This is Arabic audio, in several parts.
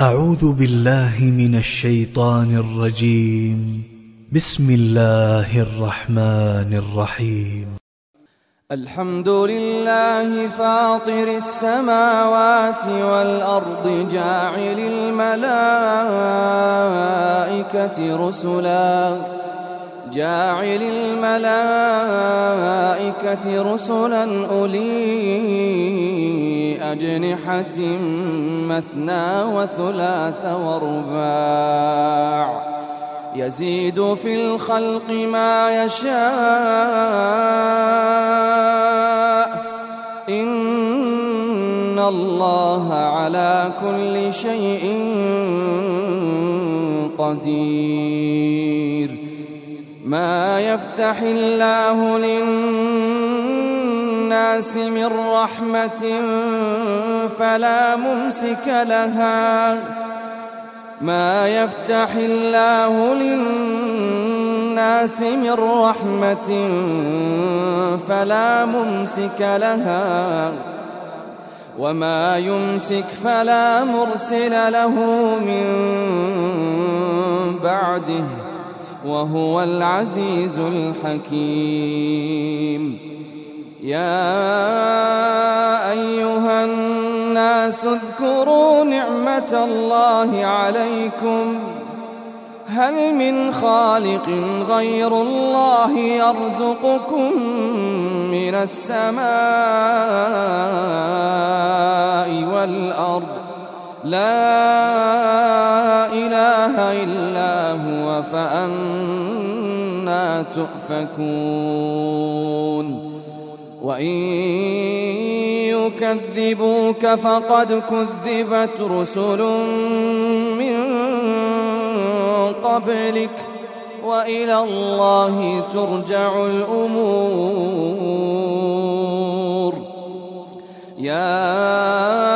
أعوذ بالله من الشيطان الرجيم. بسم الله الرحمن الرحيم. الحمد لله فاطر السماوات والأرض جاعل الملائكة رسلا. جاعل الملائكة رسلا أولي أجنحة مثنى وثلاث ورباع يزيد في الخلق ما يشاء. إن الله على كل شيء قدير. ما يفتح الله للناس من رحمة فلا ممسك لها. ما يفتح الله للناس من رحمة فلا ممسك لها. وما يمسك فلا مرسل له من بعده. وهو العزيز الحكيم. يا أيها الناس اذكروا نعمة الله عليكم. هل من خالق غير الله يرزقكم من السماء والأرض؟ لا إله إلا هو فأنا تؤفكون. وإن يكذبوك فقد كذبت رسل من قبلك وإلى الله ترجع الأمور. يا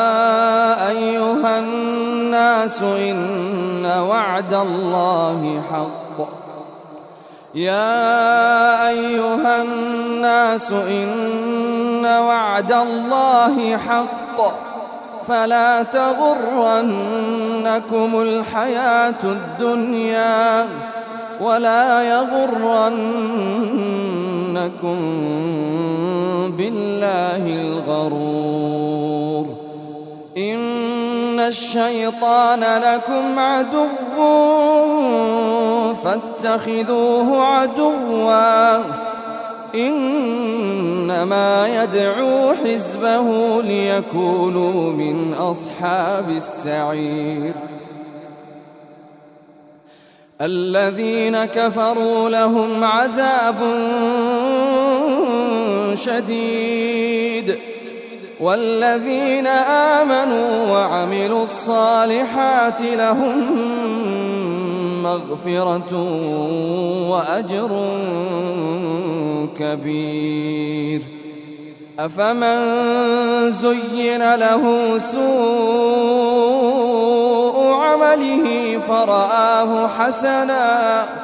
الناس إن وعد الله حق. يا أيها الناس إن وعد الله حق. فلا تغرنكم الحياة الدنيا ولا يغرنكم بالله الغرور. إن الشيطان لكم عدو فاتخذوه عدوا. إنما يدعو حزبه ليكونوا من أصحاب السعير. الذين كفروا لهم عذاب شديد. والذين آمنوا وعملوا الصالحات لهم مغفرة وأجر كبير. أفمن زين له سوء عمله فرآه حسنا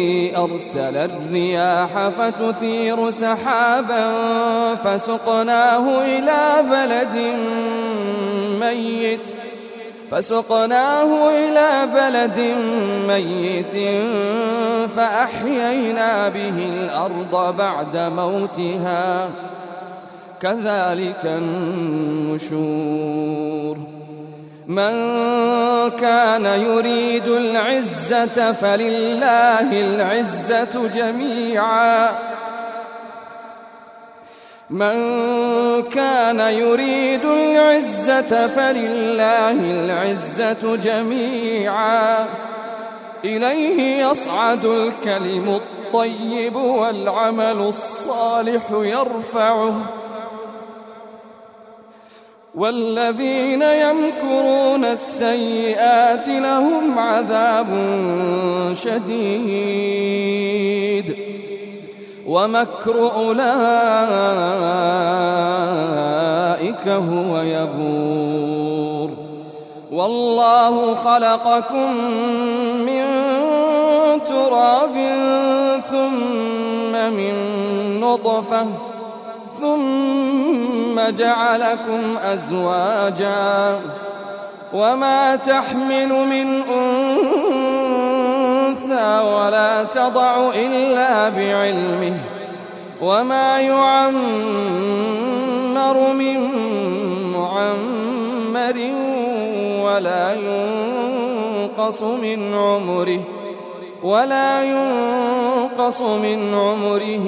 أرسل الرياح فتثير سحابا فسقناه إلى بلد ميت فسقناه إلى بلد ميت فأحيينا به الأرض بعد موتها. كذلك النشور. من كان يريد العزة فلله العزة جميعا. من كان يريد العزة فلله العزة جميعا. إليه يصعد الكلم الطيب والعمل الصالح يرفعه. والذين يمكرون السيئات لهم عذاب شديد. ومكر أولئك هو يبور. والله خلقكم من تراب ثم من نطفة ثم جعلكم أزواجا وما تحمل من أنثى ولا تضع إلا بعلمه وما يعمر من معمر ولا ينقص من عمره ولا ينقص من عمره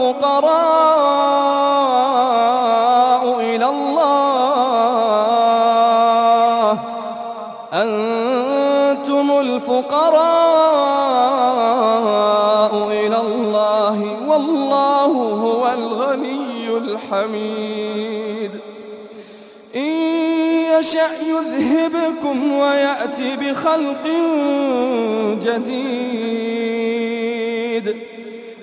الفقراء إلى الله. أنتم الفقراء إلى الله والله هو الغني الحميد. إن يشأ يذهبكم ويأتي بخلق جديد.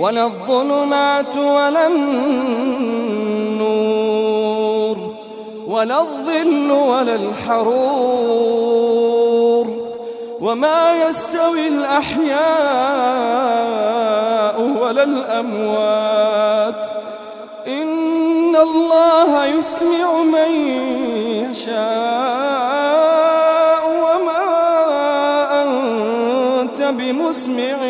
ولا الظلمات ولا النور ولا الظل ولا الحرور وما يستوي الأحياء ولا الأموات. إن الله يسمع من يشاء وما أنت بمسمع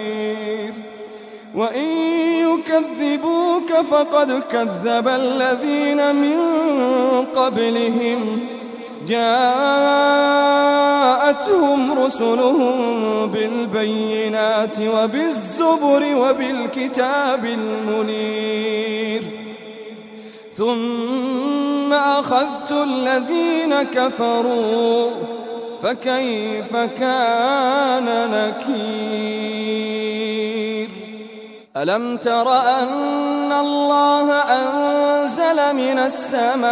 وإن يكذبوك فقد كذب الذين من قبلهم. جاءتهم رسلهم بالبينات وبالزبر وبالكتاب المنير. ثم أخذت الذين كفروا فكيف كان نكير؟ ألم تر أن الله أنزل من السماء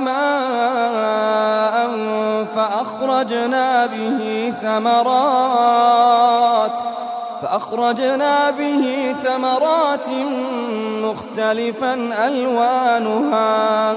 ماء فأخرجنا به ثمرات فأخرجنا به ثمرات مختلفا ألوانها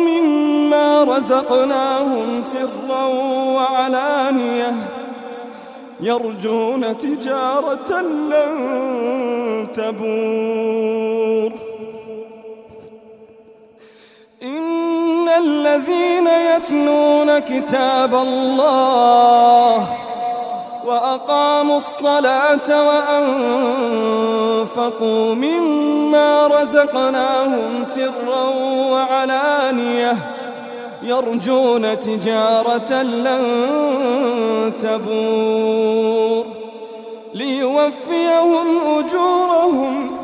مما رزقناهم سرا وعلانية يرجون تجارة لن تبور. إن الذين يتلون كتاب الله وأقاموا الصلاة وأنفقوا مما رزقناهم سرا وعلانية. يرجون تجارة لن تبور. ليوفيهم أجورهم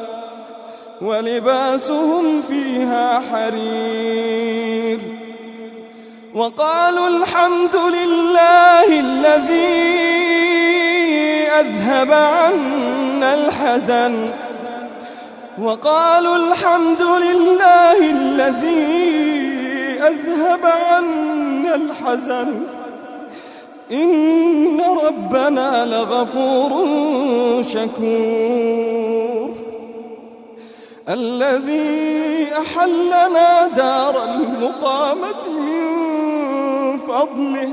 ولباسهم فيها حرير. وقالوا الحمد لله الذي أذهب عنا الحزن. وقالوا الحمد لله الذي أذهب عنا الحزن. إن ربنا لغفور شكور. الذي أحلنا دار المقامة من فضله.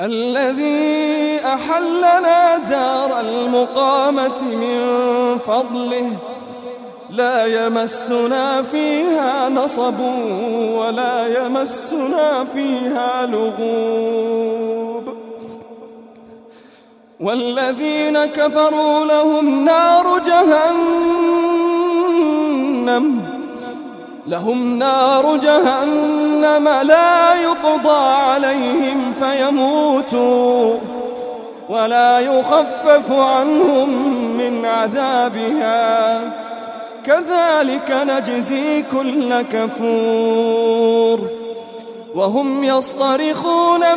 الذي أحلنا دار المقامة من فضله. لا يمسنا فيها نصب ولا يمسنا فيها لغوب. والذين كفروا لهم نار جهنم لهم نار جهنم لا يقضى عليهم فيموتوا ولا يخفف عنهم من عذابها. كذلك نجزي كل كفور. وهم يصطرخون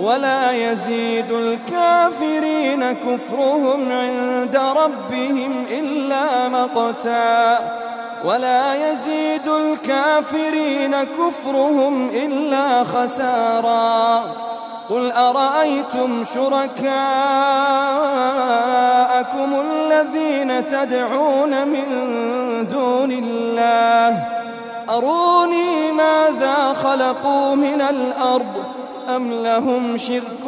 ولا يزيد الكافرين كفرهم عند ربهم إلا مقتا. ولا يزيد الكافرين كفرهم إلا خسارا. قل أرأيتم شركاءكم الذين تدعون من دون الله؟ أروني ماذا خلقوا من الأرض؟ أم لهم شرك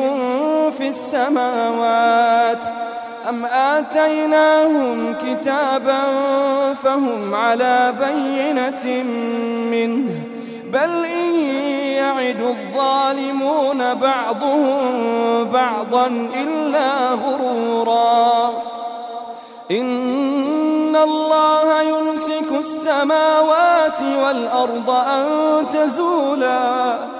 في السماوات أم آتيناهم كتابا فهم على بينة منه بل إن يعد الظالمون بعضهم بعضا إلا غرورا إن الله يمسك السماوات والأرض أن تزولا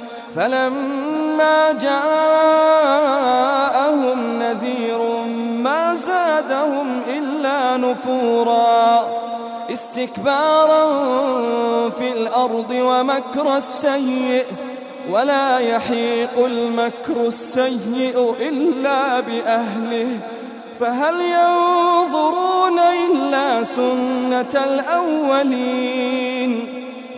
فلما جاءهم نذير ما زادهم إلا نفورا. استكبارا في الأرض ومكر السيئ ولا يحيق المكر السيئ إلا بأهله. فهل ينظرون إلا سنة الأولين؟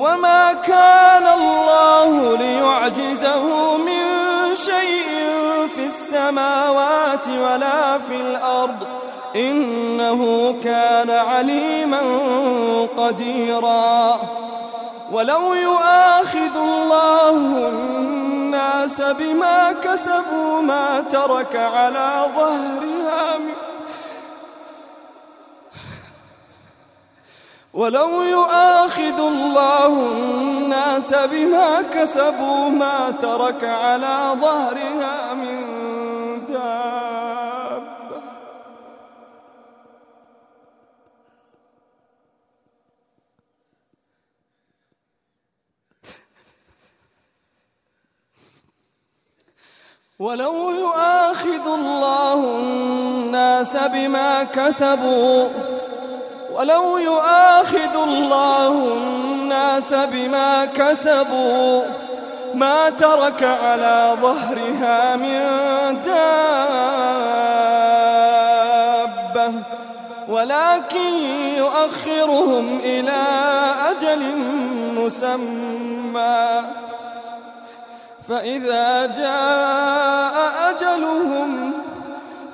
وما كان الله ليعجزه من شيء في السماوات ولا في الأرض. إنه كان عليما قديرا. ولو يؤاخذ الله الناس بما كسبوا ما ترك على ظهرها من ولو يؤاخذ الله الناس بما كسبوا ما ترك على ظهرها من دابة ولو يؤاخذ الله الناس بما كسبوا ولو يؤاخذ الله الناس بما كسبوا ما ترك على ظهرها من دابة ولكن يؤخرهم إلى أجل مسمى. فإذا جاء أجلهم